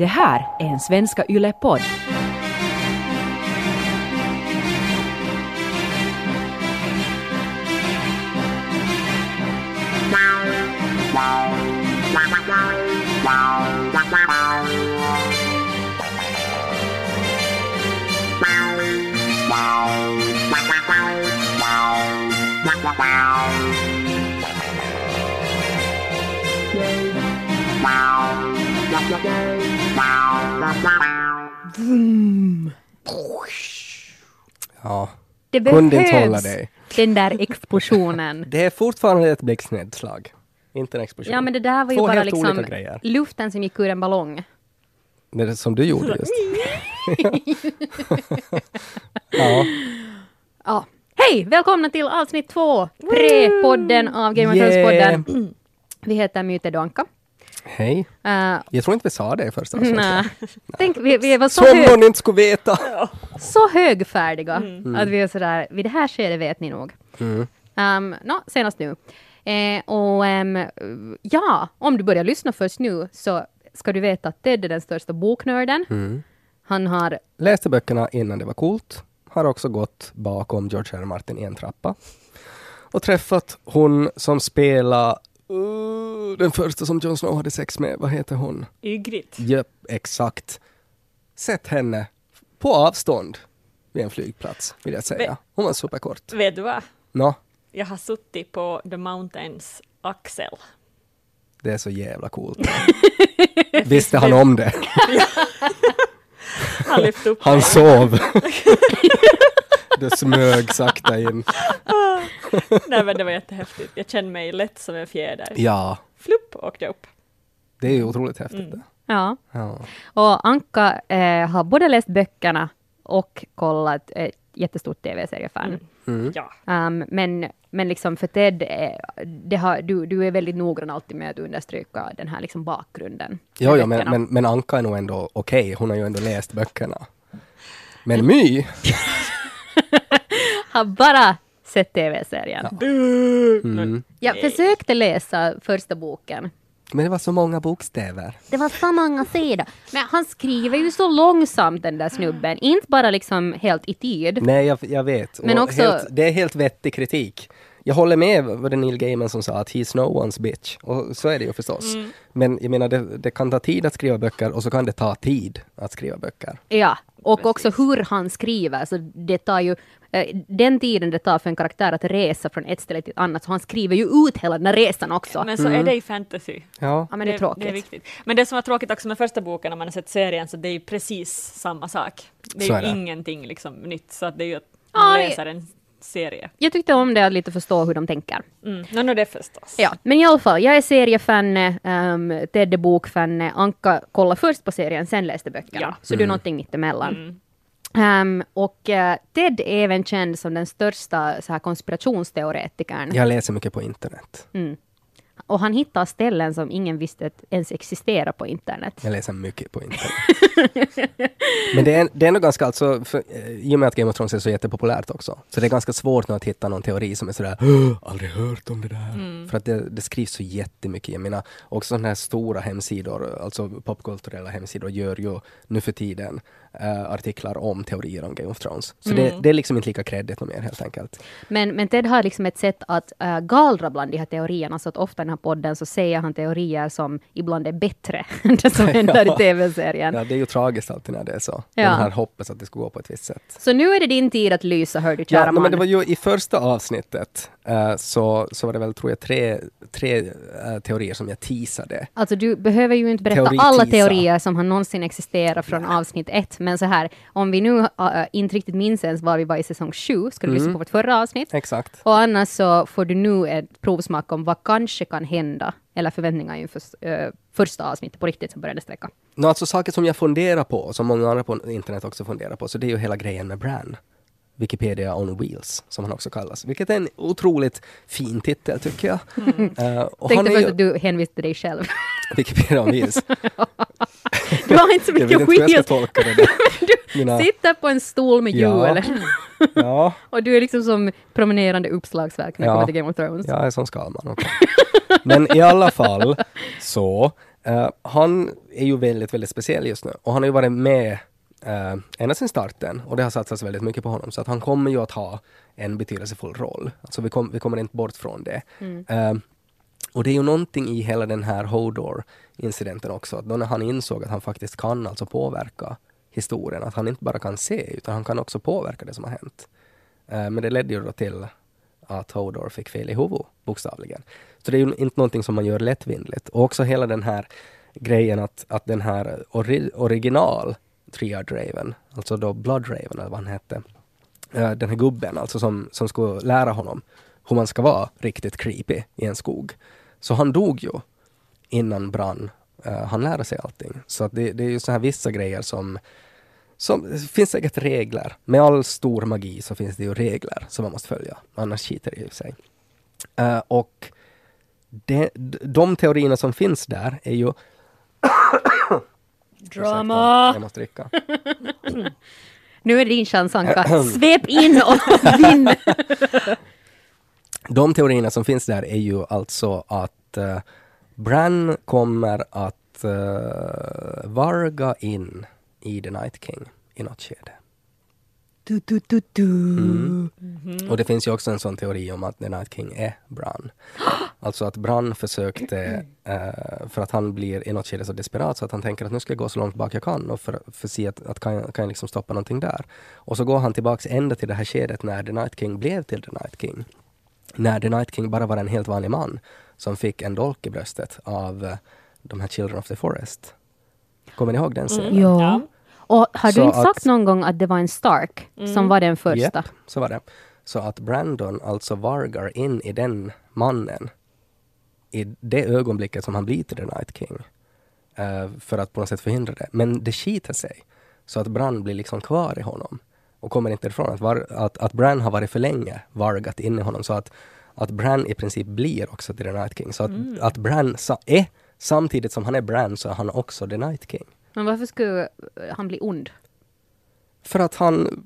Det här är en Svenska Yle-podd. Ja, Det behövs den där explosionen. Det är fortfarande ett blixtnedslag. Inte en explosion. Ja men det där var ju Två bara liksom luften som gick ur en ballong. Det är som du gjorde just. ja, Ja. Hej! Välkomna till avsnitt två, pre-podden av Game of Thrones-podden. Vi heter Myte Donka. Hej. Uh, Jag tror inte vi sa det i första avsnittet. Tänk, vi, vi var så, Som hög, någon inte skulle veta. så högfärdiga att vi är sådär, vid det här skedet vet ni nog. Mm. Um, no, senast nu. Eh, och ehm, ja, om du börjar lyssna först nu så ska du veta att Ted är den största boknörden. Mm. Han har Läste böckerna innan det var coolt. Har också gått bakom George R. R. Martin i en trappa. Och träffat hon som spelar uh, den första som Jon Snow hade sex med. Vad heter hon? Ygritte. Japp, exakt. Sett henne på avstånd vid en flygplats, vill jag säga. Hon var superkort. Vet du vad? Nå, Jag har suttit på The Mountains axel. det är så jävla coolt. Visste han om det? Han lyfte upp Han mig. sov. det smög sakta in. Nej men det var jättehäftigt. Jag kände mig lätt som en fjäder. Ja, Flupp åkte jag upp. det är ju otroligt häftigt. Mm. det. Ja, Ja. och Anka eh, har både läst böckerna och kollat ett jättestort tv-seriefan. Mm. Ja. Um, men, men liksom för Ted, eh, det har, du, du är väldigt noggrann alltid med att understryka den här liksom bakgrunden. Jo, jo, men, men, men Anka är nog ändå okej. Hon har ju ändå läst böckerna. Men My, Har bara sett tv-serien. mm. Jag försökte läsa första boken. men det var så många bokstäver. Det var så många sidor. Men han skriver ju så långsamt den där snubben. Inte bara liksom helt i tid. Nej, jag, jag vet. Men Och också- helt, det är helt vettig kritik. Jag håller med vad det Neil Gaiman som sa att he's no one's bitch. Och så är det ju förstås. Mm. Men jag menar, det, det kan ta tid att skriva böcker och så kan det ta tid att skriva böcker. Ja, och också hur han skriver. Så det tar ju eh, den tiden det tar för en karaktär att resa från ett ställe till ett annat, så han skriver ju ut hela den här resan också. Men så är det i fantasy. Ja, ja, men det är tråkigt. Det är viktigt. Men det som var tråkigt också med första boken, när man har sett serien, så det är ju precis samma sak. Det är Så ju är det. ingenting liksom nytt, så att det är ju att man det- läser en serie. Jag tyckte om det, att lite förstå hur de tänker. Mm. No, no, det förstås. Ja, men i alla fall, jag är seriefan, um, Ted är bokfan, Anka kollade först på serien, sen läste böckerna. Ja. Så du är någonting mittemellan. Mm. Um, och eh, Ted är även känd som den största så här, konspirationsteoretikern. jag läser mycket på internet. Mm. Och han hittar ställen som ingen visste att ens existerar på internet. Jag läser mycket på internet. Men det är, det är ändå ganska, alltså, för, eh, i och med att Game of Thrones är så jättepopulärt också, så det är ganska svårt nu att hitta någon teori som är sådär "Åh, aldrig hört om det där. Mm. För att det, det skrivs så jättemycket. Jag menar, också sådana här stora hemsidor, alltså popkulturella hemsidor, gör ju nu för tiden eh, artiklar om teorier om Game of Thrones. Så det, Mm. det är liksom inte lika kreddigt mer helt enkelt. Men, men Ted har liksom ett sätt att uh, gallra bland de här teorierna, så att ofta här podden så säger han teorier som ibland är bättre än det som händer i tv-serien. Ja, det är ju tragiskt alltid när det är så. Ja. Den här hoppet att det ska gå på ett visst sätt. Så nu är det din tid att lysa, hör du kära Ja, man. men det var ju i första avsnittet eh, så, så var det väl, tror jag, tre, tre eh, teorier som jag teasade. Alltså du behöver ju inte berätta Teori-tisa. alla teorier som har någonsin existerat från avsnitt ett, men så här, om vi nu uh, inte riktigt minns ens var vi var i säsong sju, ska du lyssna Mm. på vårt förra avsnitt. Exakt. Och annars så får du nu ett provsmak om vad kanske kan hända, eller förväntningar inför uh, första avsnittet på riktigt som började sträcka. No, alltså saker som jag funderar på, och som många andra på internet också funderar på, så det är ju hela grejen med Bran. Wikipedia on Wheels, som han också kallas. Vilket är en otroligt fin titel tycker jag. Och han Tänkte först ju att du hänvisade till dig själv. Wikipedia on Wheels. Du har inte så jag vet mycket inte hur jag ska wheels. tolka det. Du Mina- sitter på en stol med Ja. hjul Ja, och du är liksom som promenerande uppslagsverk när det Ja. kommer till Game of Thrones. jag är som Skalman. okej. Men i alla fall så Eh, han är ju väldigt, väldigt speciell just nu och han har ju varit med uh, ända sedan starten och det har satsats väldigt mycket på honom så att han kommer ju att ha en betydelsefull roll. Alltså vi, kom, vi kommer inte bort från det. Eh, och det är ju någonting i hela den här Hodor-incidenten också, att då när han insåg att han faktiskt kan alltså påverka historien, att han inte bara kan se utan han kan också påverka det som har hänt. Eh, men det ledde ju då till att Hodor fick fel i huvudet, bokstavligen. Så det är ju inte någonting som man gör lättvindigt. Och också hela den här grejen att, att den här ori original Triad Raven, alltså då Blood Raven eller vad han hette, eh, den här gubben alltså som, som skulle lära honom hur man ska vara riktigt creepy i en skog. Så han dog ju innan Brann uh, eh, han lärde sig allting. Så att det, det är ju så här vissa grejer som som, det finns säkert regler. Med all stor magi så finns det ju regler som man måste följa. Annars skiter det ju sig. Uh, och de, de teorierna som finns där är ju... Drama! Jag måste dricka. Nu är det din chans Anka. Svep in och vinn! De teorierna som finns där är ju alltså att uh, Bran kommer att uh, varga in i The Night King i något skede. Du, du, du, du. Mm. Och det finns ju också en sån teori om att The Night King är Bran. Alltså att Bran försökte, uh, för att han blir i något skede så desperat så att han tänker att nu ska jag gå så långt bak jag kan och för, för att se att, att kan, kan jag liksom stoppa någonting där. Och så går han tillbaks ända till det här skedet när The Night King blev till The Night King. När The Night King bara var en helt vanlig man som fick en dolk i bröstet av uh, de här Children of the Forest. Kommer ni ihåg den scenen? Ja. Ja. Och har Så du inte att- sagt någon gång att det var en Stark som var den första? Japp, så var det. Så att Brandon alltså vargar in i den mannen i det ögonblicket som han blir till The Night King. eh, för att på något sätt förhindra det. Men det skiter sig. Så att Bran blir liksom kvar i honom. Och kommer inte ifrån att, var, att, att Bran har varit för länge vargat in i honom. Så att, att Bran i princip blir också till The Night King. Så att, att Bran sa, är, samtidigt som han är Bran så är han också The Night King. Men varför skulle han bli ond? För att han...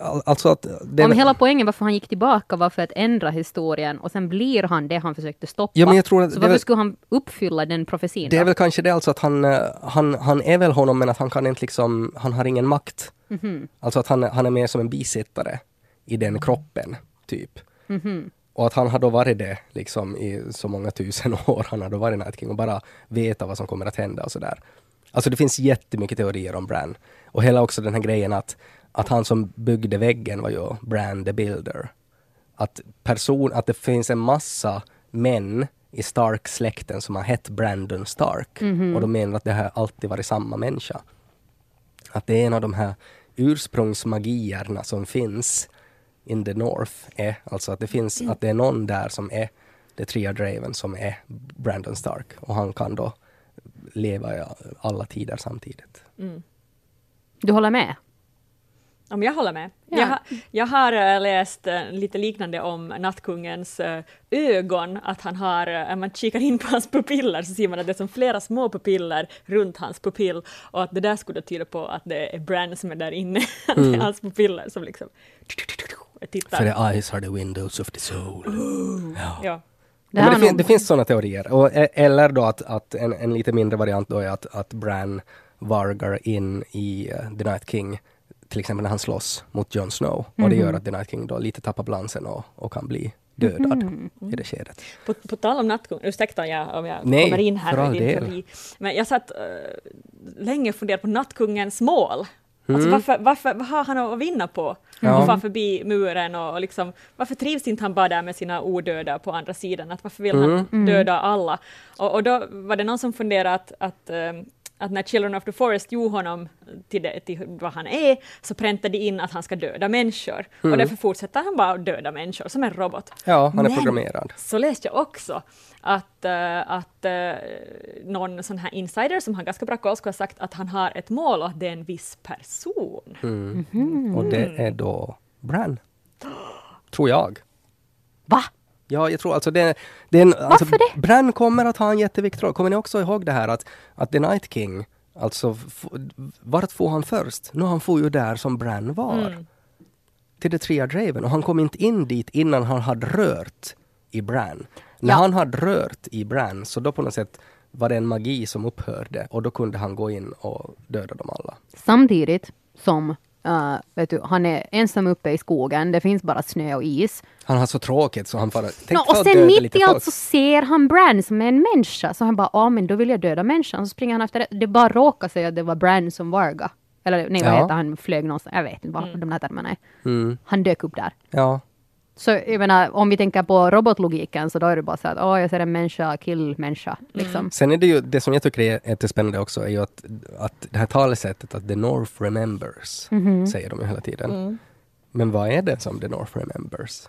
all- Alltså att... Om hela poängen varför han gick tillbaka var för att ändra historien och sen blir han det han försökte stoppa. Ja, men jag tror att så varför väl- skulle han uppfylla den profetin? Det är då? väl kanske det alltså att han, eh, han, han är väl honom men att han kan inte liksom, han har ingen makt. Mhm. Alltså att han, han är mer som en bisittare i den kroppen, typ. Mhm. Och att han har då varit det liksom i så många tusen år, han har då varit Night King och bara veta vad som kommer att hända och sådär. Alltså det finns jättemycket teorier om Bran. Och hela också den här grejen att, att han som byggde väggen var ju Bran the Builder. Att, person, att det finns en massa män i Stark-släkten som har hett Brandon Stark. Och de menar att det har alltid varit samma människa. Att det är en av de här ursprungsmagierna som finns in the North är alltså att det finns, att det är någon där som är The Triad Raven som är Brandon Stark och han kan då leva i alla tider samtidigt. Du håller med? Om jag håller med. Ja. Jag, har- jag har eh, läst eh, lite liknande om nattkungens eh, ögon, att han har, när man kikar in på hans pupiller så ser man att det är som flera små pupiller runt hans pupill och att det där skulle tyda på att det är Bran som är där inne, att det är hans pupiller som liksom tittar. För the eyes are the windows of the soul. Ja. Ja. Det Ja, men det, fin- det finns sådana teorier. Och, e- eller då att, att en, en lite mindre variant då är att, att Bran vargar in i eh, The Night King, till exempel när han slåss mot Jon Snow. Och det gör att The Night King då lite tappar balansen och, och kan bli dödad i det skedet. På, på tal om nattkungen, ursäkta jag, om jag Nej, kommer in här för i all din del. teori. Men jag satt uh, länge och funderade på nattkungens mål. Mm. Alltså varför, varför, vad har han att vinna på? Ja. Och fara förbi muren och, och liksom, varför trivs inte han bara där med sina odöda på andra sidan? Att varför vill Mm. han döda alla? Och, och då var det någon som funderade att, att ehm, att när Children of the Forest gjorde honom till, det, till vad han är, så präntade de in att han ska döda människor. Mm. Och därför fortsätter han bara att döda människor som en robot. Ja, han är Men- programmerad. så läste jag också att, eh, att eh, någon sån här insider som har ganska bra koll skulle ha sagt att han har ett mål och att det är en viss person. Mm. Och det är då Bran. Tror jag. Va? Ja, jag tror alltså det, det är en, alltså, Varför det? Bran kommer att ha en jätteviktig roll. Kommer ni också ihåg det här att, att The Night King, alltså vart får han först? Nu han får ju där som Bran var. Mm. Till The Triad Raven och han kom inte in dit innan han hade rört i Bran. När Ja. han hade rört i Bran så då på något sätt var det en magi som upphörde och då kunde han gå in och döda dem alla. Samtidigt som uh, vet du, han är ensam uppe i skogen, det finns bara snö och is. Han har så tråkigt så han bara... Ta och sen mitt i allt så ser han Bran som är en människa. Så han bara, ja men då vill jag döda människan. Så springer han efter det. Det bara råkar sig att det var Bran som Varga. Eller nej, vad Ja. heter han? Flög någonstans. Jag vet inte vad de här termerna är. Mm. Han dök upp där. Ja. Så jag menar, om vi tänker på robotlogiken så då är det bara så att åh, jag ser en människa, kill människa. Liksom. Sen är det ju, det som jag tycker är jättespännande också är ju att, att det här talesättet att the North remembers, Mhm. säger de ju hela tiden. Men vad är det som the North remembers?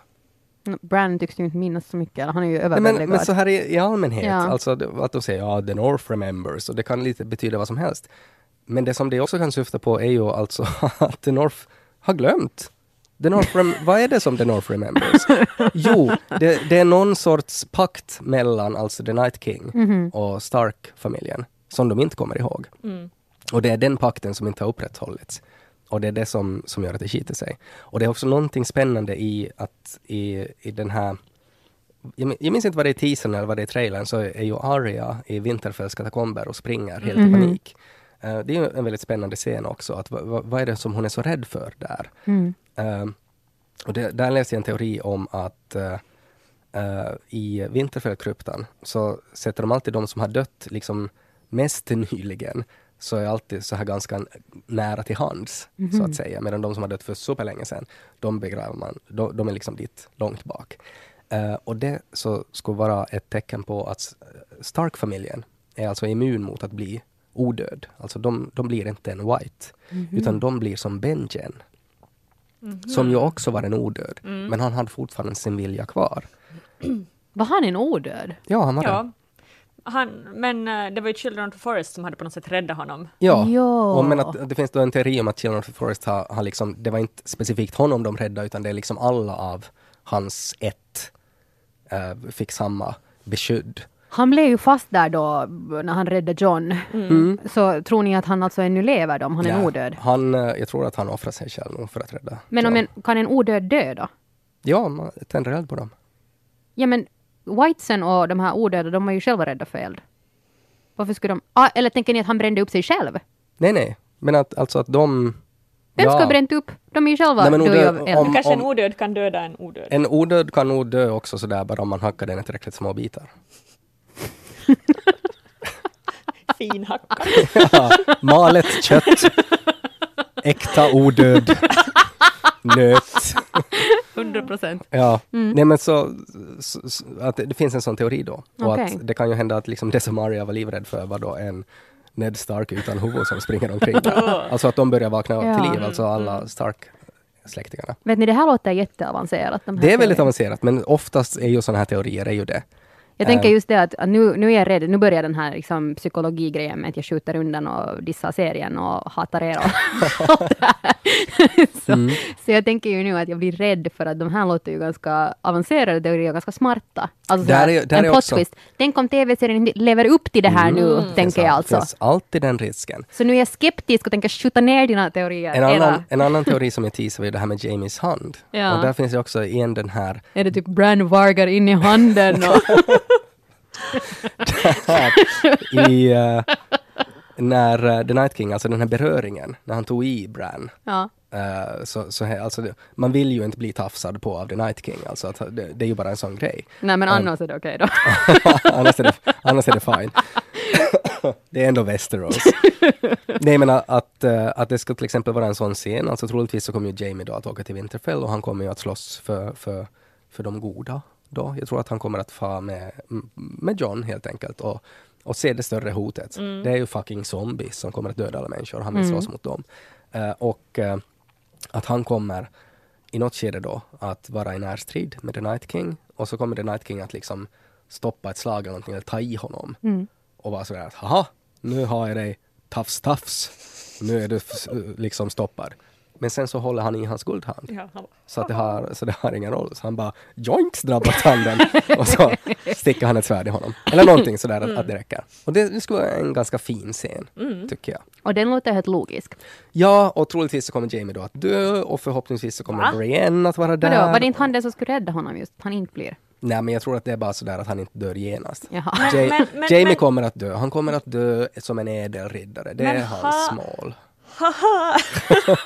Bran tycks ju inte minnas så mycket. Han är ju överväldigad. men, men så här i, i allmänhet, Ja. alltså att de säger ja, the North remembers och det kan lite betyda vad som helst. Men det som det också kan syfta på är ju alltså att the North har glömt. The North rem- vad är det som the North remembers? Jo, det, det är någon sorts pakt mellan alltså the Night King Mhm. och Stark-familjen som de inte kommer ihåg. Och det är den pakten som inte har upprätthållits. Och det är det som, som gör att det skiter sig. Och det är också någonting spännande i att i, i den här jag min- jag minns inte vad det är i teasern eller vad det är i trailern, så är ju Arya i Winterfells katakomber och springer helt i panik. Eh, det är en väldigt spännande scen också, att vad, är det som hon är så rädd för där? Mm. Eh, och det, där läste jag en teori om att eh, eh, i Winterfellkryptan så sätter de alltid de som har dött liksom mest nyligen så är alltid så här ganska nära till hands, så att säga. Medan de som har dött för superlänge sedan, de begraver man, de, de är liksom dit långt bak. Eh, och det så skulle vara ett tecken på att Stark-familjen är alltså immun mot att bli odöd. Alltså de, de blir inte en White, utan de blir som Benjen. Som ju också var en odöd, men han hade fortfarande sin vilja kvar. Var han en odöd? Ja, han var det. Ja. Han, men eh, det var ju Children of the Forest som hade på något sätt räddat honom. Ja, Ja. Och men att det finns då en teori om att Children of the Forest har, har liksom, det var inte specifikt honom de räddade utan det är liksom alla av hans ett eh, fick samma beskydd. Han blev ju fast där då när han räddade John. Så tror ni att han alltså ännu lever då, om han är Ja, odöd? Han, eh, jag tror att han offrar sig själv för att rädda Men om en, kan en odöd dö då? Ja, man tänder eld på dem. Ja men Whitesen och de här odöda, de var ju själva rädda för eld. Varför skulle de... Ah, eller tänker ni att han brände upp sig själv? Nej, nej. Men att, alltså att de... Vem ja, ska ha bränt upp? De är ju själva Nej, odöd- av eld. om- Kanske en odöd kan döda en odöd. En odöd kan nog dö också sådär bara om man hackar den i tillräckligt små bitar. Finhackad. Ja, malet kött. Äkta odöd. Nöt. 100 procent. Ja, nej men så, så, så att det, finns en sån teori då. Och Okej. att det kan ju hända att liksom det som Arya var livrädd för var då en Ned Stark utan huvud som springer omkring där. Alltså att de börjar vakna Ja. till liv, alltså alla Stark-släktingarna. Vet ni, det här låter jätteavancerat. De här Det är väldigt teorierna. avancerat, men oftast är ju sådana här teorier är ju det. Jag tänker Eh. just det att, att nu, nu är jag rädd, nu börjar den här liksom, psykologigrejen med att jag skjuter undan och dissar serien och hatar er och allt det här. så, Mm. så jag tänker ju nu att jag blir rädd för att de här låter ju ganska avancerade teorier, ganska smarta. Alltså Där är- där en är plot. Tänk om tv-serien lever upp till det här nu, tänker jag all- alltså. finns alltid den risken. Så nu är jag skeptisk och tänker skjuta ner dina teorier. En Era. annan, en annan teori som jag teasade var ju det här med Jamies hand. Ja. Och där finns ju också igen den här Är det typ Bran Vargar in i handen? Och, i eh, när eh, The Night King, alltså den här beröringen, när han tog i Bran. ja. eh, så, så här, alltså, man vill ju inte bli tafsad på av The Night King, alltså att det, det är ju bara en sån grej. Nej men Um. annars är det okej då. annars, är det, annars är det fine. det är ändå Västerås. Nej men att, eh, att det ska till exempel vara en sån scen, alltså troligtvis så kommer ju Jamie då att åka till Winterfell och han kommer ju att slåss för, för, för de goda då. Jag tror att han kommer att få med, med John helt enkelt och, och se det större hotet. Det är ju fucking zombies som kommer att döda alla människor han vill slåss mot dem. Eh, och eh, att han kommer i något skede då att vara i närstrid med The Night King och så kommer The Night King att liksom stoppa ett slag eller någonting eller ta i honom och vara sådär att haha, nu har jag dig tafs tafs, nu är du liksom stoppad. Men sen så håller han i hans guldhand. Ja, han Så, att det har, så det har ingen roll. Så han bara joinks drabbar tanden och så sticker han ett svärd i honom. Eller någonting sådär att, att det räcker. Och det, det skulle vara en ganska fin scen, tycker jag. Och den låter helt logisk. Ja, och troligtvis så kommer Jamie då att dö och förhoppningsvis så kommer Va? Brienne att vara där. Vadå, var det inte han den som skulle rädda honom just? Han inte blir? Nej, men jag tror att det är bara sådär att han inte dör genast. Men- Ja- men- men- Jamie men- kommer att dö. Han kommer att dö som en ädelriddare. Det Men är hans ha- mål. Haha!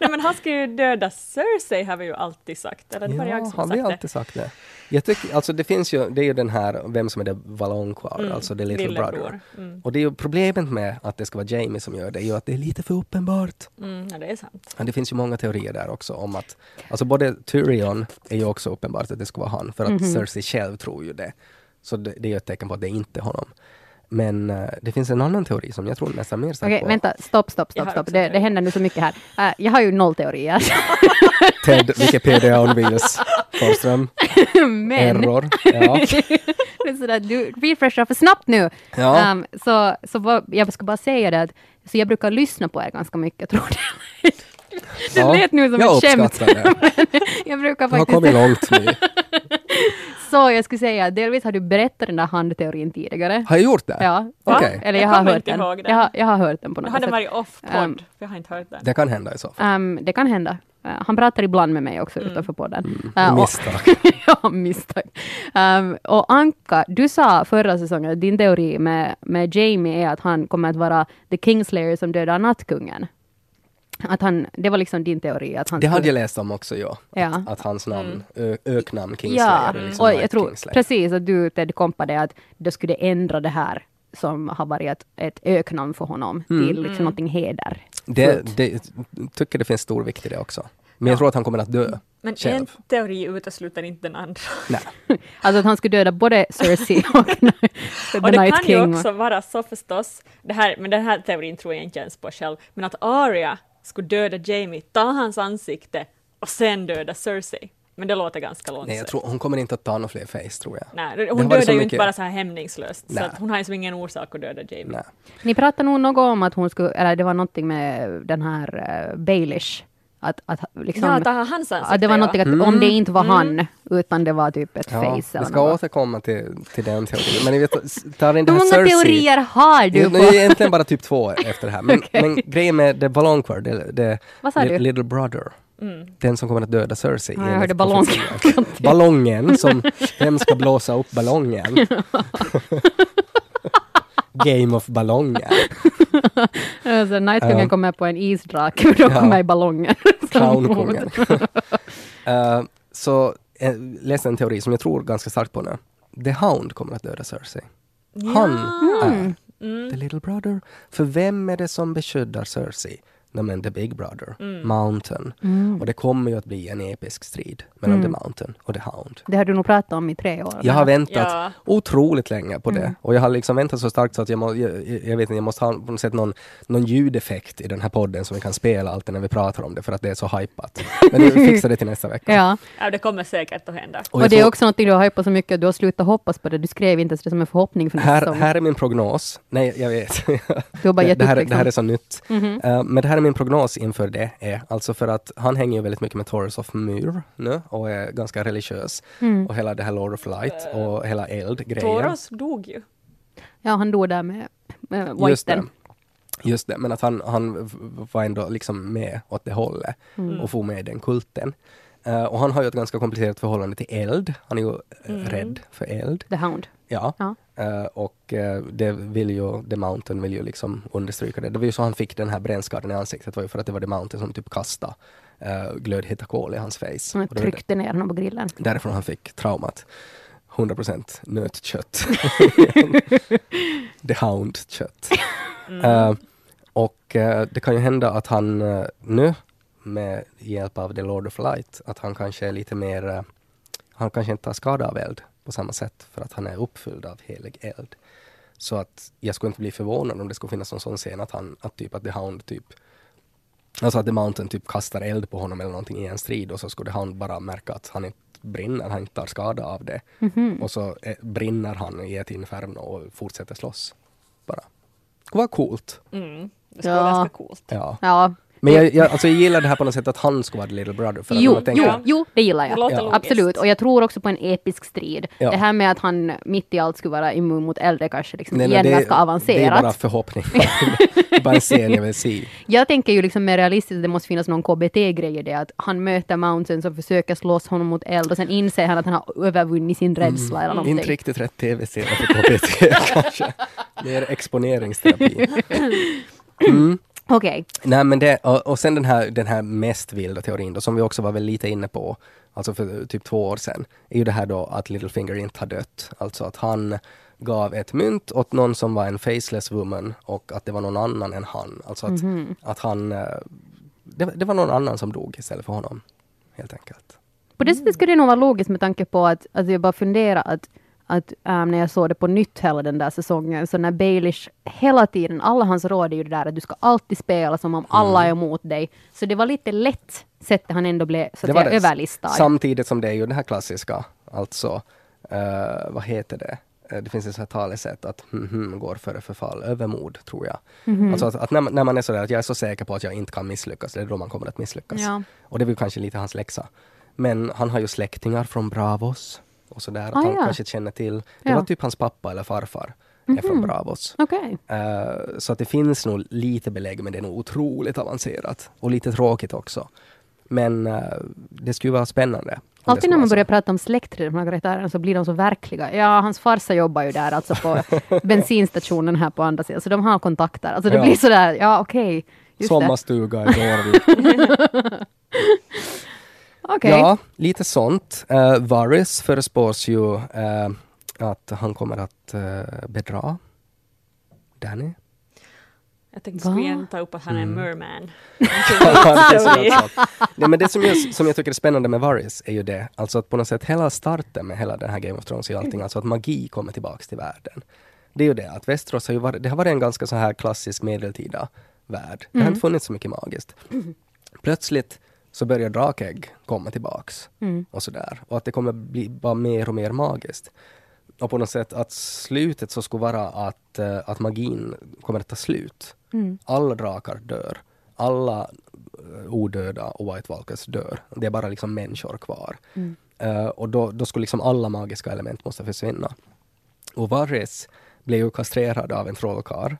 Nej men han ska ju döda Cersei har vi ju alltid sagt. Eller det var jag Ja, som har vi sagt det. alltid sagt det? Jag tycker, alltså det finns ju, det är ju den här, vem som är det Valonqar, Mm, alltså the little lillebror. brother. Mm. Och det är ju problemet med att det ska vara Jamie som gör det, är ju att det är lite för uppenbart. Mm, ja, det är sant. Men det finns ju många teorier där också om att, alltså både Tyrion är ju också uppenbart att det ska vara han, för att Mhm. Cersei själv tror ju det. Så det, det är ju ett tecken på att det inte är honom. Men eh, det finns en annan teori som jag tror nästan mer Okej, på. vänta, stopp, stopp, Jag stopp, stopp. Det, det händer nu så mycket här. Eh, jag har ju noll teorier. Ted, Wikipedia on wheels, Forsström, Men, error. Ja. det är sådär, du refreshar för snabbt nu. Ja. Um, så så vad, jag ska bara säga det att så jag brukar lyssna på er ganska mycket, tror det. Det Ja, lät nu som jag ett skämt. uppskattar det. Jag brukar Du har faktiskt... kommit långt nu. Så jag skulle säga, delvis har du berättat den där handteorin tidigare. Har jag gjort det? Ja, Okej. eller Jag jag, har hört inte den. ihåg den. Jag, har, jag har hört den på något har den sätt. varit off-podd, Um, för jag har inte hört den. Det kan hända i så fall. Um, det kan hända. Uh, han pratar ibland med mig också utanför podden. Uh, och- Misstag. ja, misstag. Um, och Anka, du sa förra säsongen att din teori med, med Jamie är att han kommer att vara the Kingslayer som dödar nattkungen. Att han, det var liksom din teori. Att han Det hade jag läst om också, ja. Ja. Att, att hans namn, Mm. ö, öknamn Kingslayer, Ja, liksom och Night jag tror Kingslayer. precis att du Ted kompade att det skulle ändra det här som har varit ett, ett öknamn för honom Mm. till liksom någonting heder. Det, det, tycker det finns stor vikt i det också. Men jag Ja. tror att han kommer att dö. Men själv. en teori utesluter inte den andra. Nej. Alltså att han skulle döda både Cersei och The Och det Night kan King. ju också vara så förstås, det här, men den här teorin tror jag inte ens på själv, men att Arya skulle döda Jamie, ta hans ansikte och sen döda Cersei. Men det låter ganska långsökt. Nej, jag tror, hon kommer inte att ta något fler face, tror jag. Nej, hon dödar ju mycket- inte bara så här hämningslöst, Nej. så att hon har ju som ingen orsak att döda Jamie. Nej. Ni pratade nog något om att hon skulle, eller det var någonting med den här uh, Baelish. Att, att liksom, Ja, ta hans ansikte. att det var ja. någonting att om det inte var han, utan det var typ ett Ja, face vi eller ska något. återkomma till, till den teorin. Men ni vet, ta den Hur många Cersei. teorier har du? Det På? är egentligen bara typ två efter det här. Men, Okej. men grejen med The Balonquer, det, det Vad sa Li- du? Little Brother. Den som kommer att döda Cersei. Ja, jag hörde ballong. Ballongen, som, vem ska blåsa upp ballongen? Game of ballonger. alltså, Nightkungen Ja. kommer på en isdrake och då Ja. kommer ballongen. Clownkungen. uh, så jag läste en teori som jag tror ganska starkt på nu. The Hound kommer att döda Cersei. Han är Mm. the little brother. För vem är det som beskyddar Cersei? Men the big brother, Mm. Mountain. Och det kommer ju att bli en episk strid mellan the Mountain och the Hound. Det har du nog pratat om i tre år. Jag har väntat Ja. otroligt länge på det. Mm. Och jag har liksom väntat så starkt så att jag, må, jag, jag vet inte, jag måste ha på något sätt någon, någon ljudeffekt i den här podden som vi kan spela alltid när vi pratar om det för att det är så hypat. Men vi fixar det till nästa vecka. Ja, Ja, det kommer säkert att hända. och, jag det är också något du har hypat så mycket att du har slutat hoppas på det. Du skrev inte ens det som en förhoppning för nästa här, här är min prognos. Nej, jag vet. Du har bara det, gett det, upp här, liksom. det här är så nytt. Mhm. Eh, men det här är min prognos inför det. Är, alltså för att han hänger ju väldigt mycket med Taurus of Myr nu och är ganska religiös. Mm. Och hela det här Lord of Light och hela eld-grejen. Toros dog ju. Ja, han dog där med, med Just det. Whiten. Just det, men att han, han var ändå liksom med åt det hållet Mm. och får med i den kulten. Eh, och han har ju ett ganska komplicerat förhållande till eld. Han är ju eh, rädd för eld. The Hound. Ja. Ja. Eh, och eh, det vill ju, The Mountain vill ju liksom understryka det. Det var ju så han fick den här brännskadan i ansiktet, var ju för att det var The Mountain som typ kastade uh, glödheta kol i hans face. Var tryckte ner honom på grillen. därifrån han fick traumat. 100% nötkött. The Hound-kött. Eh, och det kan ju hända att han nu med hjälp av The Lord of Light, att han kanske är lite mer, eh, han kanske inte tar skada av eld på samma sätt för att han är uppfylld av helig eld. Så att jag skulle inte bli förvånad om det skulle finnas någon sån scen att han, att typ att The Hound typ Alltså att The Mountain typ kastar eld på honom eller någonting i en strid och så skulle Hound bara märka att han inte brinner, han inte tar skada av det. Mhm. Och så eh, brinner han i ett inferno och fortsätter slåss. Bara. Det skulle vara coolt. Mm. Det skulle Ja. vara ganska coolt. Ja. Ja, Men jag, jag, alltså jag gillar det här på något sätt att han skulle vara the little brother. För att Jo, jo, jo, det gillar Det jag. logiskt. Absolut, och jag tror också på en episk strid. Ja. Det här med att han mitt i allt skulle vara immun mot äldre kanske liksom Nej, men igen det, ganska det är avancerat. bara förhoppning. det är bara en scen jag vill se. Jag tänker ju liksom mer realistiskt att det måste finnas någon KBT-grej i det, att han möter Mountain som försöker slåss honom mot eld och sen inser han att han har övervunnit sin rädsla eller någonting. Mm. Inte riktigt rätt tv-serie för KBT kanske. Mer exponeringsterapi. Mm. Okej, Nej men det, och, och sen den här, den här mest vilda teorin då, som vi också var väl lite inne på, alltså för typ två år sedan, är ju det här då att Littlefinger inte har dött. Alltså att han gav ett mynt åt någon som var en faceless woman och att det var någon annan än han. Alltså att, att han, eh, det, det var någon annan som dog istället för honom. Helt enkelt. på det sättet skulle det nog vara logiskt med tanke på att, att jag bara funderar att, att ähm, när jag såg det på nytt hela den där säsongen, så när Baelish hela tiden, alla hans råd är ju det där att du ska alltid spela som om alla är emot dig. Så det var lite lätt sättet han ändå blev så att säga, överlistad. Samtidigt som det är ju det här klassiska, alltså, eh, vad heter det? Eh, Det finns ett sånt här talesätt att hm, hm, går före förfall, övermod tror jag. Mhm. Alltså att, att när, man, när man är sådär att jag är så säker på att jag inte kan misslyckas, det är då man kommer att misslyckas. Ja. Och det är väl kanske lite hans läxa. Men han har ju släktingar från Bravos och sådär, att Ah, han ja. kanske känner till. Det Ja. Mhm. var typ hans pappa eller farfar är från Bravos. Okej. Eh, så att det finns nog lite belägg, men det är nog otroligt avancerat. Och lite tråkigt också. Men eh, det skulle vara spännande. Alltid när man så. börjar prata om släkt de här karaktärerna så blir de så verkliga. Ja, hans farsa jobbar ju där, alltså på bensinstationen här på andra sidan, så de har kontakter. Alltså det Ja. blir sådär, ja okej. det. Sommarstuga i Dårvik. Okej. Ja, lite sånt. Uh, Varys förespås ju eh, att han kommer att uh, bedra Danny. Jag tänkte Va? skulle ta upp att han är en Mm. merman. Nej, men det som jag, som jag tycker är spännande med Varys är ju det, alltså att på något sätt hela starten med hela den här Game of Thrones och allting, alltså att magi kommer tillbaks till världen. Det är ju det att Västerås har ju varit, det har varit en ganska så här klassisk medeltida värld. Det har inte funnits så mycket magiskt. Plötsligt så börjar drakägg komma tillbaks Mm. och sådär. Och att det kommer bli bara mer och mer magiskt. Och på något sätt att slutet så skulle vara att, eh, att magin kommer att ta slut. Mm. Alla drakar dör. Alla eh, odöda och White Walkers dör. Det är bara liksom människor kvar. Mm. Eh, och då, då skulle liksom alla magiska element måste försvinna. Och Varys blev ju kastrerad av en trollkarl.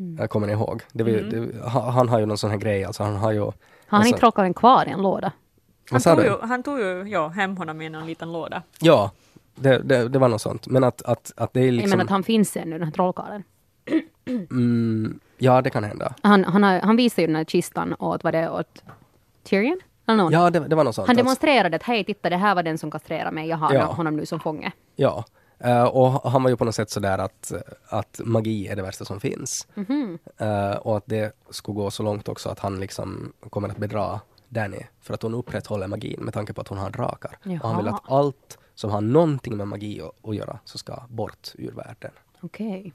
Mm. Eh, Kommer ihåg? Det var, ju- det, ha- han har ju någon sån här grej, alltså han har ju... Har han alltså- inte trollkarlen kvar i en låda? Han tog, ju, han tog ju ja, hem honom i en liten låda. Ja, det, det, det var något sånt. Men att, att, att det är Jag liksom... menar att han finns ännu, den här trollkarlen. mm, ja, det kan hända. Han, han, har, han visade ju den här kistan åt, vad det åt Tyrion? Eller någon? Ja, det, det var något sånt. han demonstrerade att hej, titta det här var den som kastrerade mig, jag har Ja. honom nu som fånge. Ja, Eh, och han var ju på något sätt sådär att, att magi är det värsta som finns. Mhm. Eh, och att det skulle gå så långt också att han liksom kommer att bedra Danny för att hon upprätthåller magin med tanke på att hon har drakar. Och han vill Jaha. att allt som har någonting med magi att, att göra så ska bort ur världen. Okej.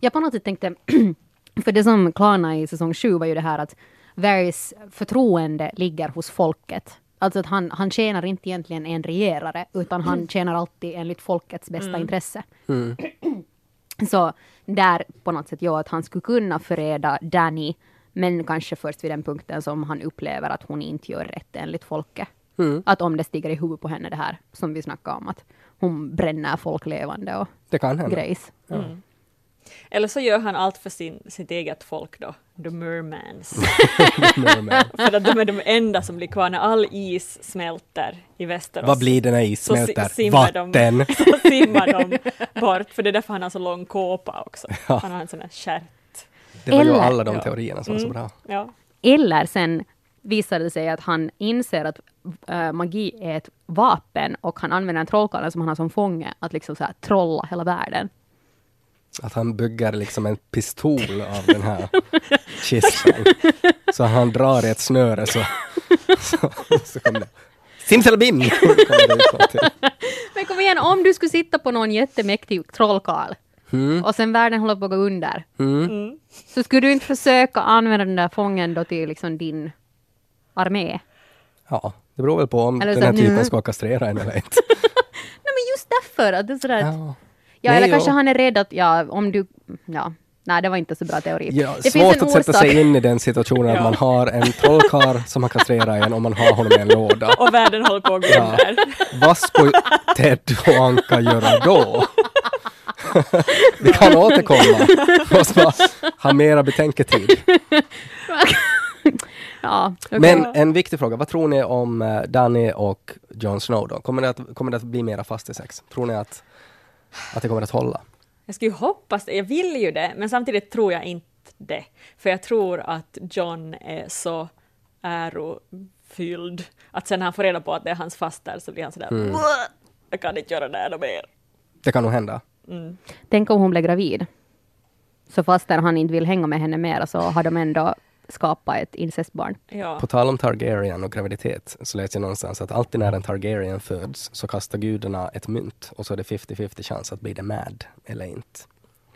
Jag på något sätt tänkte, för det som klarnade i säsong sju var ju det här att Varys förtroende ligger hos folket. Alltså att han, han tjänar inte egentligen en regerare, utan han tjänar alltid enligt folkets bästa intresse. Mm. Så där på något sätt, ja, att han skulle kunna förräda Danny, men kanske först vid den punkten som han upplever att hon inte gör rätt enligt folket. Mm. Att om det stiger i huvudet på henne det här som vi snackade om, att hon bränner folk levande och Det kan hända. grejs. Ja. Eller så gör han allt för sin, sitt eget folk då, the mermans. För att de är de enda som blir kvar när all is smälter i Västerås. Vad blir det när is Så si- smälter? simmar de- Vatten! Så simmar de bort, för det är därför han har så lång kåpa också. Ja. Han har en sån här stjärt. Det var ju Eller- alla de Ja. teorierna som var så Mm. bra. Ja. Eller sen visar det sig att han inser att äh, magi är ett vapen och han använder en trollkarl som han har som fånge att liksom så här trolla hela världen. Att han bygger liksom en pistol av den här kistan. Så han drar i ett snöre så, så, så kommer det Simsalabim! Men kom igen, om du skulle sitta på någon jättemäktig trollkarl Mm. och sen världen håller på att gå under, Mm. Mm. så skulle du inte försöka använda den där fången då till liksom din armé? Ja, det beror väl på om Eller den här typen Mm. ska kastrera en eller inte. Nej men just därför att det är sådär att, Ja. Nej, eller jo. kanske han är rädd att, ja om du, ja, Nej, det var inte så bra teori. Ja, det svårt att sätta sig in i den situationen Ja. att man har en trollkarl som man kastrerar en och man har honom i en låda. Och världen håller på att gå Ja. under. Vad skulle Ted och Anka göra då? Vi kan återkomma. Måste ha mera betänketid. Ja, okej. Men en viktig fråga, vad tror ni om eh, Danny och Jon Snow då? Kommer det att, kommer det att bli mera fast i sex? Tror ni att, att det kommer att hålla? Jag skulle ju hoppas det, jag vill ju det, men samtidigt tror jag inte det. För jag tror att John är så ärofylld att sen när han får reda på att det är hans faster så blir han sådär Mm. "Wah! Jag kan inte göra det här mer. Det kan nog hända. Tänk om hon blev gravid. Så fastän han inte vill hänga med henne mer så har de ändå skapat ett incestbarn. Ja. På tal om Targaryen och graviditet så läste jag någonstans att alltid när en Targaryen föds så kastar gudarna ett mynt och så är det 50-50 chans att bli det Mad eller inte.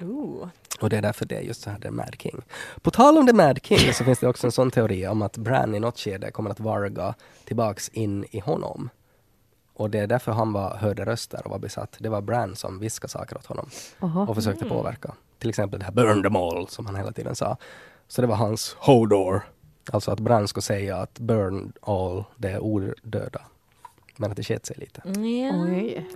Ooh. Och det är därför det är just så här The Mad King. På tal om The Mad King så finns det också en sån teori om att Bran i något skede kommer att varga tillbaks in i honom. Och det är därför han var, hörde röster och var besatt. Det var Bran som viskade saker åt honom Oho. och försökte påverka. Till exempel det här burn them all som han hela tiden sa. Så det var hans Hodor. Alltså att Bran skulle säga att burn all, det är odöda. Men att det sket sig lite. Ja. Oj.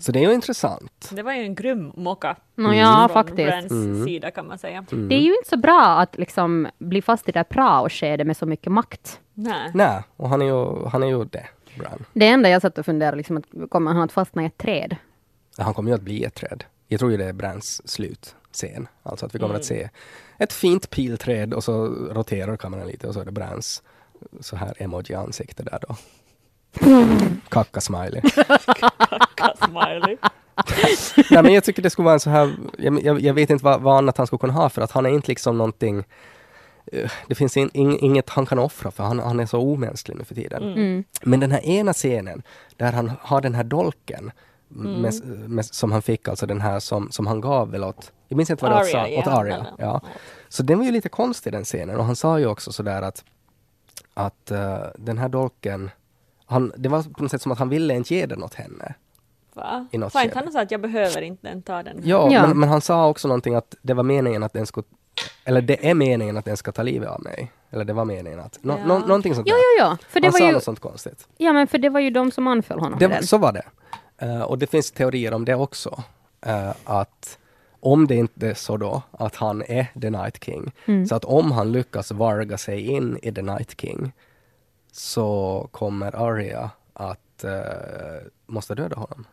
Så det är ju intressant. Det var ju en grym mocka Nå ja, från faktiskt. Brans Mm. sida kan man säga. Det är ju inte så bra att liksom bli fast i det där prao-skedet med så mycket makt. Nej. Nej, och han är ju, han är ju det, Bran. Det enda jag satt och funderade, liksom, att kommer han att fastna i ett träd? Han kommer ju att bli ett träd. Jag tror ju det är Brans slutscen. Alltså att vi kommer att se ett fint pilträd och så roterar kameran lite och så är det Brans så här emoji-ansikte där då. Kacka-smiley. Smiley. Nej men jag tycker det skulle vara en så här, jag, jag, jag vet inte vad, vad annat han skulle kunna ha för att han är inte liksom någonting eh, det finns in, in, inget han kan offra för han, han är så omänsklig nu för tiden. Mm. Men den här ena scenen där han har den här dolken med, med, som han fick, alltså den här som, som han gav väl åt, jag minns inte vad det Arya, sa, ja. åt Arya. Eller- Ja. Så den var ju lite konstig den scenen och han sa ju också sådär att, att eh, den här dolken, han, det var på något sätt som att han ville inte ge den åt henne. Va? I något Fan, han sa att jag behöver inte den, ta den. Ja, Ja. Men, men han sa också någonting att det var meningen att den skulle eller det är meningen att den ska ta livet av mig. Eller det var meningen att, nå, Ja. nå, någonting sånt där. jo, jo. För det han var sa ju, något sånt konstigt. ja, men för det var ju de som anföll honom. Det, var- så var det. Eh, och det finns teorier om det också. Eh, att om det inte är så då att han är The Night King, Mm. så att om han lyckas varga sig in i The Night King så kommer Arya att uh, måste döda honom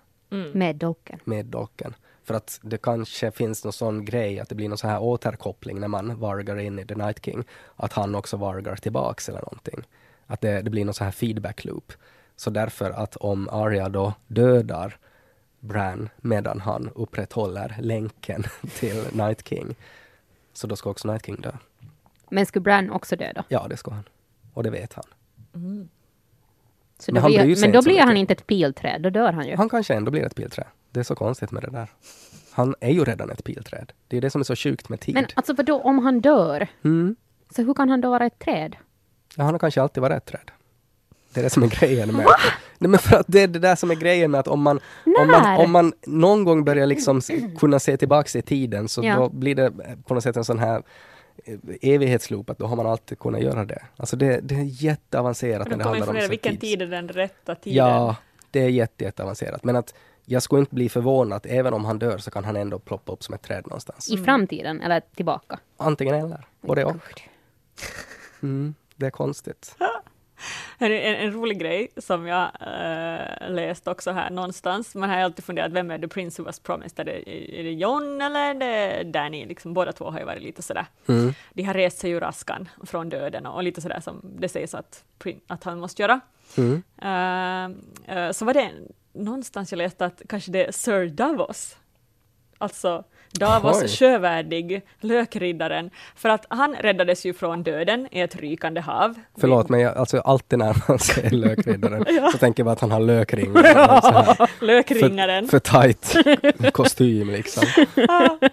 Med dolken. med dolken. För att det kanske finns någon sån grej att det blir någon så här återkoppling när man vargar in i The Night King. Att han också vargar tillbaks eller någonting. Att det, det blir någon så här feedback loop. Så därför att om Arya då dödar Bran medan han upprätthåller länken till Night King. Så då ska också Night King dö. Men skulle Bran också döda? Ja, det ska han. Och det vet han. Så Men då han blir, men då blir han inte ett pilträd, då dör han ju. Han kanske ändå blir ett pilträ. Det är så konstigt med det där. Han är ju redan ett pilträd. Det är det som är så sjukt med tid. Men alltså vadå, om han dör, Mm. så hur kan han då vara ett träd? Ja, han har kanske alltid varit ett träd. Det är det som är grejen med... Nej, men för att det är det där som är grejen med att om man, om man, om man någon gång börjar liksom s- kunna se tillbaks i tiden så Ja. då blir det på något sätt en sån här eh, evighetsloop, att då har man alltid kunnat göra det. Alltså det, det är jätteavancerat när Men det då kommer handlar om vilken tids- tid är den rätta tiden? Ja, det är jätte, jätteavancerat. Men att jag skulle inte bli förvånad, även om han dör så kan han ändå ploppa upp som ett träd någonstans. I framtiden, eller tillbaka? Antingen eller, både och. Mm, det är konstigt. En, en, en rolig grej som jag äh, läst också här någonstans, man har alltid funderat, vem är the prince who was promised? Är det, är det John eller är det Danny? Liksom, båda två har ju varit lite sådär, Mm. de har rest sig ur askan från döden och, och lite sådär som det sägs att, att han måste göra. Mm. Eh, eh, så var det någonstans jag läste att kanske det är Sir Davos, alltså Davos Oj. sjövärdig, lökriddaren, för att han räddades ju från döden i ett rykande hav. Förlåt, men jag, alltså alltid när man ser lökriddaren så tänker man att han har lökring. och en så här Lökringaren. För, för tight kostym liksom.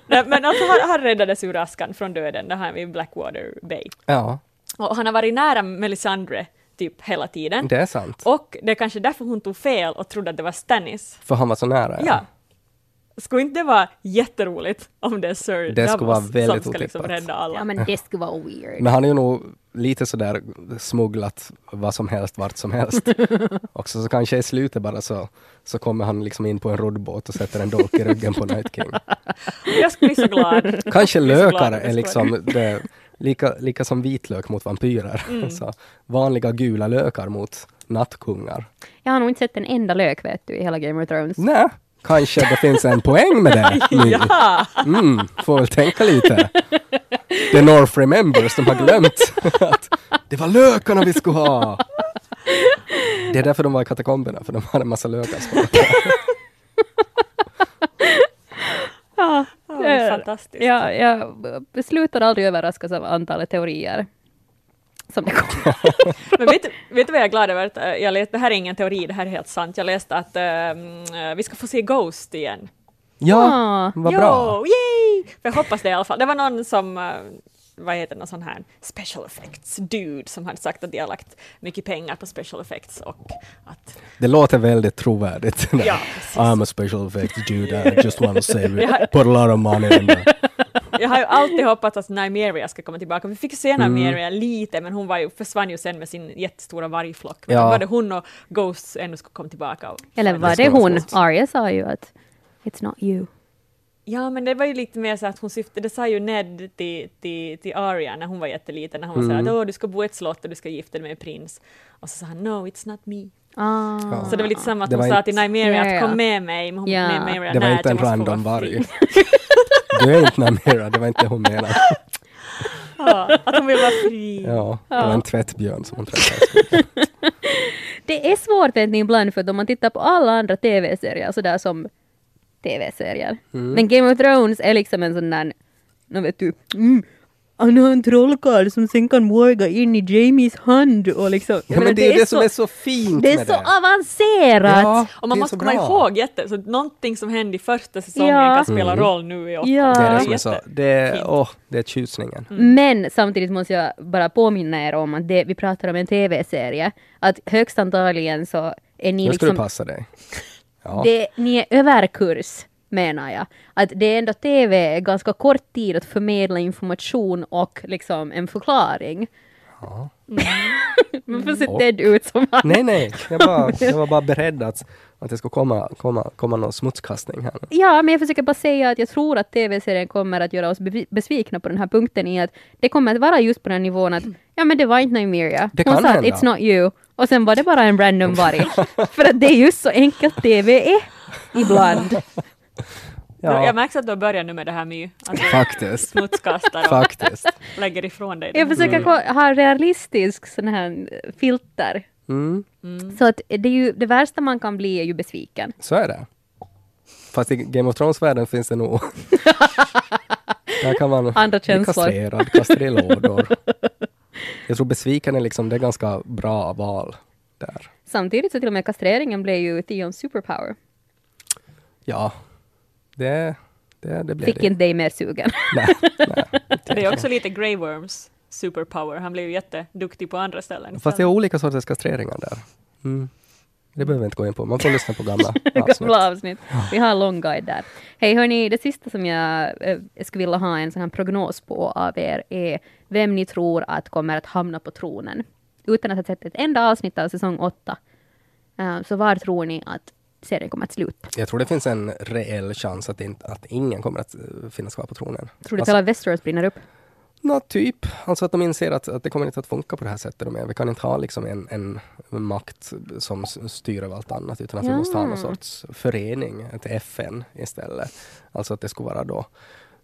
Nej, men alltså han, han räddades ur askan från döden, det här vid Blackwater Bay. Ja, Och han har varit nära Melisandre typ hela tiden. det är sant. Och det är kanske därför hon tog fel och trodde att det var Stannis. För han var så nära. Ja. Skulle inte det vara jätteroligt om det är Sir Det skulle vara väldigt som ska liksom otippat. rädda alla? Ja, men det skulle vara weird. Men han är ju nog lite sådär smugglat vad som helst, vart som helst. Också så kanske i slutet bara så, så kommer han liksom in på en roddbåt och sätter en dolk i ryggen på Night King. Jag skulle bli så glad. Kanske så lökar är liksom det, lika, lika som vitlök mot vampyrer. Mm. Så vanliga gula lökar mot nattkungar. Jag har nog inte sett en enda lök vet du i hela Game of Thrones. Nej, kanske det finns en poäng med det nu. Ja! Mm, får väl tänka lite. The North Remembers, de har glömt att det var lökarna vi skulle ha. Det är därför de var i katakomberna, för de hade en massa lökar. Ja, det är fantastiskt. Ja, jag slutar aldrig överraskas av antalet teorier. Som det kommer. Men vet, vet du vad jag är glad över? Att, eh, jag läste, det här är ingen teori, det här är helt sant. Jag läste att eh, vi ska få se Ghost igen. Ja, Ah. vad bra. yay! För jag hoppas det i alla fall. Det var någon som, eh, vad heter det, någon sån här special effects dude som hade sagt att de har lagt mycket pengar på special effects och att Det låter väldigt trovärdigt. Ja, precis. I'm a special effects dude, I just want to save it. Put a lot of money in that. jag har ju alltid hoppats att Nymeria ska komma tillbaka. Vi fick se Mm. Nymeria lite, men hon var ju, försvann ju sen med sin jättestora vargflock. Men Ja. var det hon och Ghosts ännu skulle komma tillbaka? Eller var det hon? Arya sa ju att It's not you. Ja, men det var ju lite mer så att hon syftade, det sa ju Ned till, till, till Arya när hon var jätteliten, när hon var Mm. så här att "Åh, du ska bo i ett slott och du ska gifta dig med en prins. Och så sa han no, it's not me. Ah. Så det var lite samma att Det hon var sa inte- till Nymeria Ja, att kom med mig, men hon Ja. Nymeria, Det var "Nej, inte en random vara fri." varg. Du är inte Namira, det var inte hon menade. Ja, att hon vill vara fri. Ja, det var en tvättbjörn som hon träffade. Det är svårt ibland för att om man tittar på alla andra tv-serier sådär som tv-serier. Mm. Men Game of Thrones är liksom en sån där, nu vet du, mm, han har en trollkarl som sen kan morga in i Jamies hand och liksom. Ja, men det är ju det som är så fint Det är med så det. avancerat! Ja, Och man det är måste komma bra. ihåg jätte, så någonting som hände i första säsongen Ja. kan spela Mm. roll nu i åtta. Ja. Det är det som är så, det är, åh, det är tjusningen. Men samtidigt måste jag bara påminna er om att det, vi pratar om en tv-serie. Att högst antagligen så är ni Nu ska du liksom passa dig. Ja. Det, ni är överkurs menar jag. Att det är ändå TV är ganska kort tid att förmedla information och liksom en förklaring. Ja. Varför ser Och- Ted ut som han? Nej, nej, jag, bara, jag var bara beredd att, att det ska komma, komma, komma någon smutskastning här. Ja, men jag försöker bara säga att jag tror att TV-serien kommer att göra oss besvikna på den här punkten i att det kommer att vara just på den nivån att ja men det var inte Nymeria. Det Hon kan sa att hända. it's not you. Och sen var det bara en random varg. För att det är just så enkelt TV är ibland. Ja, Jag märker att du börjar nu med det här My, att faktiskt. smutskastar och Faktiskt. lägger ifrån dig det. Jag försöker ko- ha realistisk sån här filter. Mm, Så att det, är ju, det värsta man kan bli är ju besviken. så är det. Fast i Game of Thrones-världen finns det nog... Där kan man Andra bli känslor. kastrerad, kastad i lådor. Jag tror besviken är liksom, det är ganska bra val där. Samtidigt så till och med kastreringen blev ju Theons superpower. Ja, det, det, det blev Fick det. inte dig mer sugen. Nej, nej. Det är också lite Grey Worms superpower. Han blev ju jätteduktig på andra ställen. Fast det är olika sorters kastreringar där. Mm. Det behöver vi inte gå in på, man får lyssna på gamla avsnitt. Gamla avsnitt. Vi har en lång guide där. Hej hörni, det sista som jag eh, skulle vilja ha en sån här prognos på av er är vem ni tror att kommer att hamna på tronen. Utan att ha sett ett enda avsnitt av säsong åtta. Eh, så var tror ni att serien kommer att sluta? Jag tror det finns en reell chans att, inte, att ingen kommer att eh, finnas kvar på tronen. Tror du att Alltså, hela Westeros brinner upp? Nå, typ. Alltså att de inser att, att det kommer inte att funka på det här sättet. Vi kan inte ha liksom en, en makt som styr över allt annat, utan att vi Ja. måste ha någon sorts förening, ett FN istället. Alltså att det skulle vara då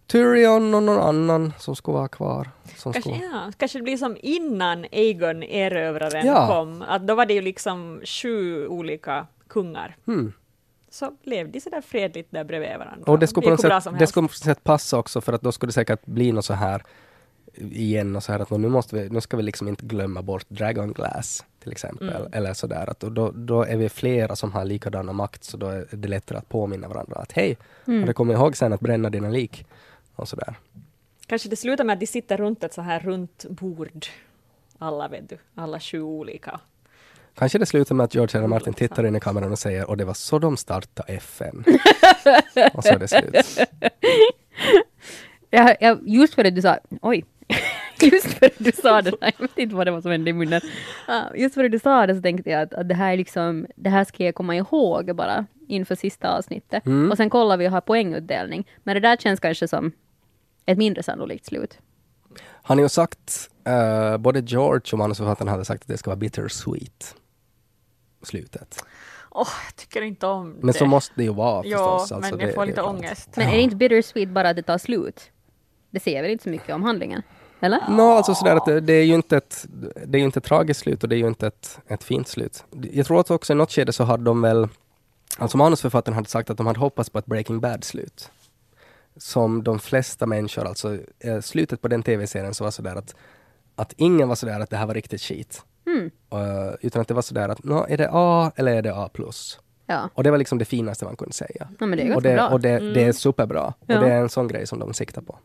Tyrion och någon annan som skulle vara kvar. Som Kanske, skulle... ja, kanske det blir som innan Aegon erövraren Ja. kom, att då var det ju liksom sju olika kungar. Hmm. Så levde de sådär fredligt där bredvid varandra. Och det skulle, på något sätt, det skulle på sätt passa också för att då skulle det säkert bli något så här igen och så här att nu måste vi, nu ska vi liksom inte glömma bort Dragon Glass till exempel. Mm. Eller sådär att då, då är vi flera som har likadana makt så då är det lättare att påminna varandra att hej, Mm. har du kommit ihåg sen att bränna dina lik? Och sådär. Kanske det slutar med att de sitter runt ett så här runt bord. Alla vet du, alla sju olika. Kanske det slutar med att George R. R. Martin tittar in i kameran och säger och det var så de startade FN. och så är det slut. Jag, jag, just för att du sa, oj, just för att du sa det, jag vet inte vad det var som hände i munnen. Uh, just för att du sa det så tänkte jag att, att det här är liksom, det här ska jag komma ihåg bara inför sista avsnittet. Mm. Och sen kollar vi och har poängutdelning. Men det där känns kanske som ett mindre sannolikt slut. Han har ju sagt, eh, både George och manusförfattaren hade sagt att det ska vara bittersweet. Slutet. Åh, jag tycker inte om det. Men så måste det ju vara Ja, förstås. men alltså, jag det- får lite ångest. Men är det inte bittersweet bara att det tar slut? Det säger väl inte så mycket om handlingen? Eller? Nå, alltså sådär att det, det är ju inte ett, det är ju inte ett tragiskt slut och det är ju inte ett, ett fint slut. Jag tror att också i något skede så hade de väl, alltså manusförfattaren hade sagt att de hade hoppats på ett Breaking Bad-slut. Som de flesta människor, alltså eh, slutet på den tv-serien så var sådär att, att ingen var sådär att det här var riktigt skit. Mm. Eh, utan att det var sådär att, nå, är det A eller är det A+. Ja. Och det var liksom det finaste man kunde säga. ja, men det är och det, bra. och det, det är superbra. Ja. Och det är en sån grej som de siktar på.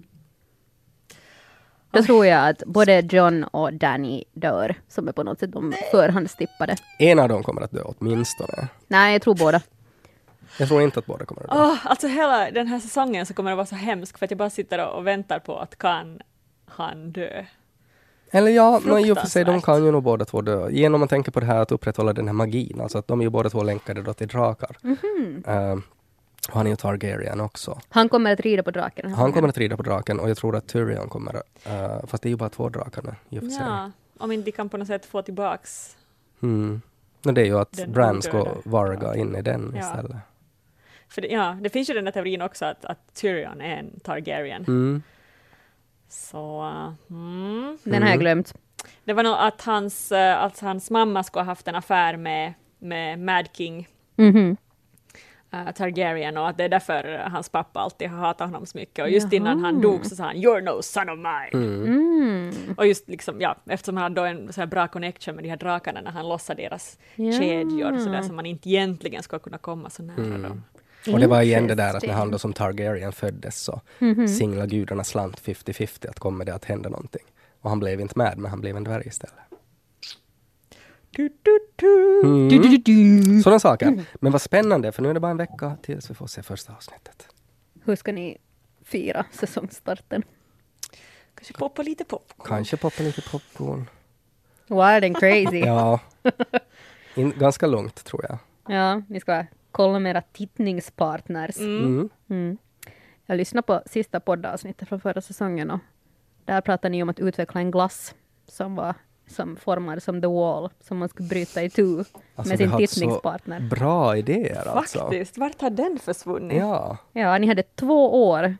Då tror jag att både John och Danny dör, som är på något sätt de förhandstippade. En av dem kommer att dö åtminstone. Nej, jag tror båda. Jag tror inte att båda kommer att dö. Åh, alltså hela den här säsongen så kommer det vara så hemskt för att jag bara sitter och väntar på att kan han dö? Eller ja, men i och för sig, de kan ju nog båda två dö. Genom att tänka på det här att upprätthålla den här magin, alltså att de är ju båda två länkade då till drakar. Mhm. Eh, och han är ju Targaryen också. Han kommer att rida på draken. Han kommer att rida på draken och jag tror att Tyrion kommer, uh, fast det är ju bara två drakar nu i och för sig. Ja, om inte de kan på något sätt få tillbaks Mm. Men det är ju att Den Bran ska varga in i den Ja. istället. För det, ja, det finns ju den där teorin också att, att Tyrion är en Targaryen. Mm. Så, mm. Den har jag Mm. glömt. Det var nog att hans, att hans mamma skulle ha haft en affär med, med Mad King Mhm. eh, Targaryen och att det är därför hans pappa alltid har hatat honom så mycket. Och just Jaha. innan han dog så sa han ”You're no son of mine”. Mm. Mm. Och just liksom, ja, eftersom han hade då en så här bra connection med de här drakarna när han lossade deras Ja. kedjor så där som man inte egentligen ska kunna komma så nära Mm. dem. Och det var igen det där att när han då som Targaryen föddes så Mhm. singla gudarna slant 50-50 att kommer det att hända någonting. Och han blev inte med, men han blev en dvärg istället. Du, du, du. Mm. Du, du, du, du. Sådana saker. Men vad spännande, för nu är det bara en vecka tills vi får se första avsnittet. Hur ska ni fira säsongstarten? Kanske poppa lite popcorn. Kanske poppa lite popcorn. Wild and crazy. Ja. In, ganska lugnt, tror jag. Ja, ni ska kolla med era tittningspartners. Mm. Mm. Jag lyssnade på sista poddavsnittet från förra säsongen och där pratade ni om att utveckla en glass som var som formad som The Wall, som man skulle bryta i tu Alltså, med sin tittningspartner. Bra idéer alltså. Faktiskt, vart har den försvunnit? Ja. Ja, ni hade två år.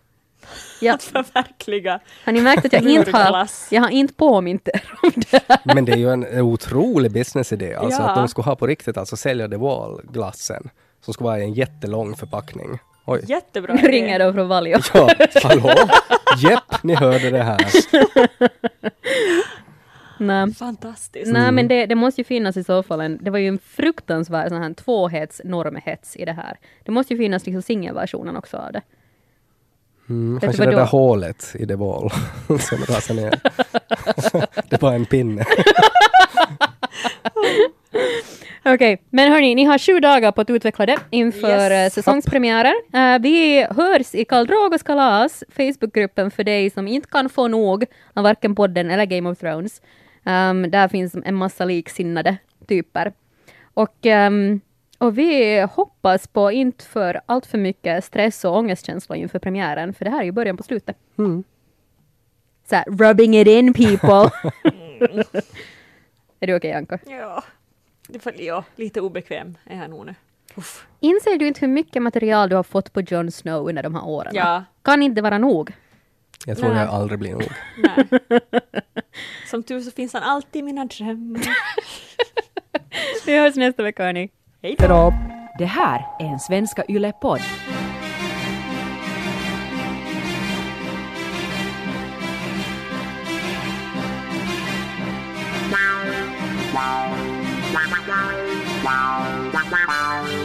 Ja, Att förverkliga. har ni märkt att jag inte har, jag har inte påmint er om det? Men det är ju en otrolig businessidé. Alltså Ja. att de skulle ha på riktigt, alltså sälja The Wall-glassen. Som skulle vara i en jättelång förpackning. Oj. Jättebra Nu ringer de från Valio. Ja, hallå? Jepp, ni hörde det här. Nej. Fantastiskt. Nej, men det, det måste ju finnas i så fall en, det var ju en fruktansvärd sån här tvåhets, normhets i det här. Det måste ju finnas liksom singelversionen också av det. Mm, kanske det där då? hålet i The Wall som rasar ner. det är bara en pinne. Okej, men hörni, ni har sju dagar på att utveckla det inför Yes. yes. säsongspremiären. Eh, vi hörs i Karl Drogos kalas, Facebookgruppen för dig som inte kan få nog av varken podden eller Game of Thrones. Um, där finns en massa liksinnade typer. Och, ehm, och vi hoppas på inte för allt för mycket stress och ångestkänslor inför premiären, för det här är ju början på slutet. Mm. Så här, rubbing it in people. är du okej, Anka? Ja. Det får, ja, lite obekväm är jag nog nu. Uff. Inser du inte hur mycket material du har fått på Jon Snow under de här åren? Ja. Kan inte vara nog? Jag tror Nej. jag aldrig blir nog. Nej. Som tur så finns han alltid i mina drömmar. Vi hörs nästa vecka, hörni. Hej då! Hejdå! Det här är en Svenska Yle-podd. Wow.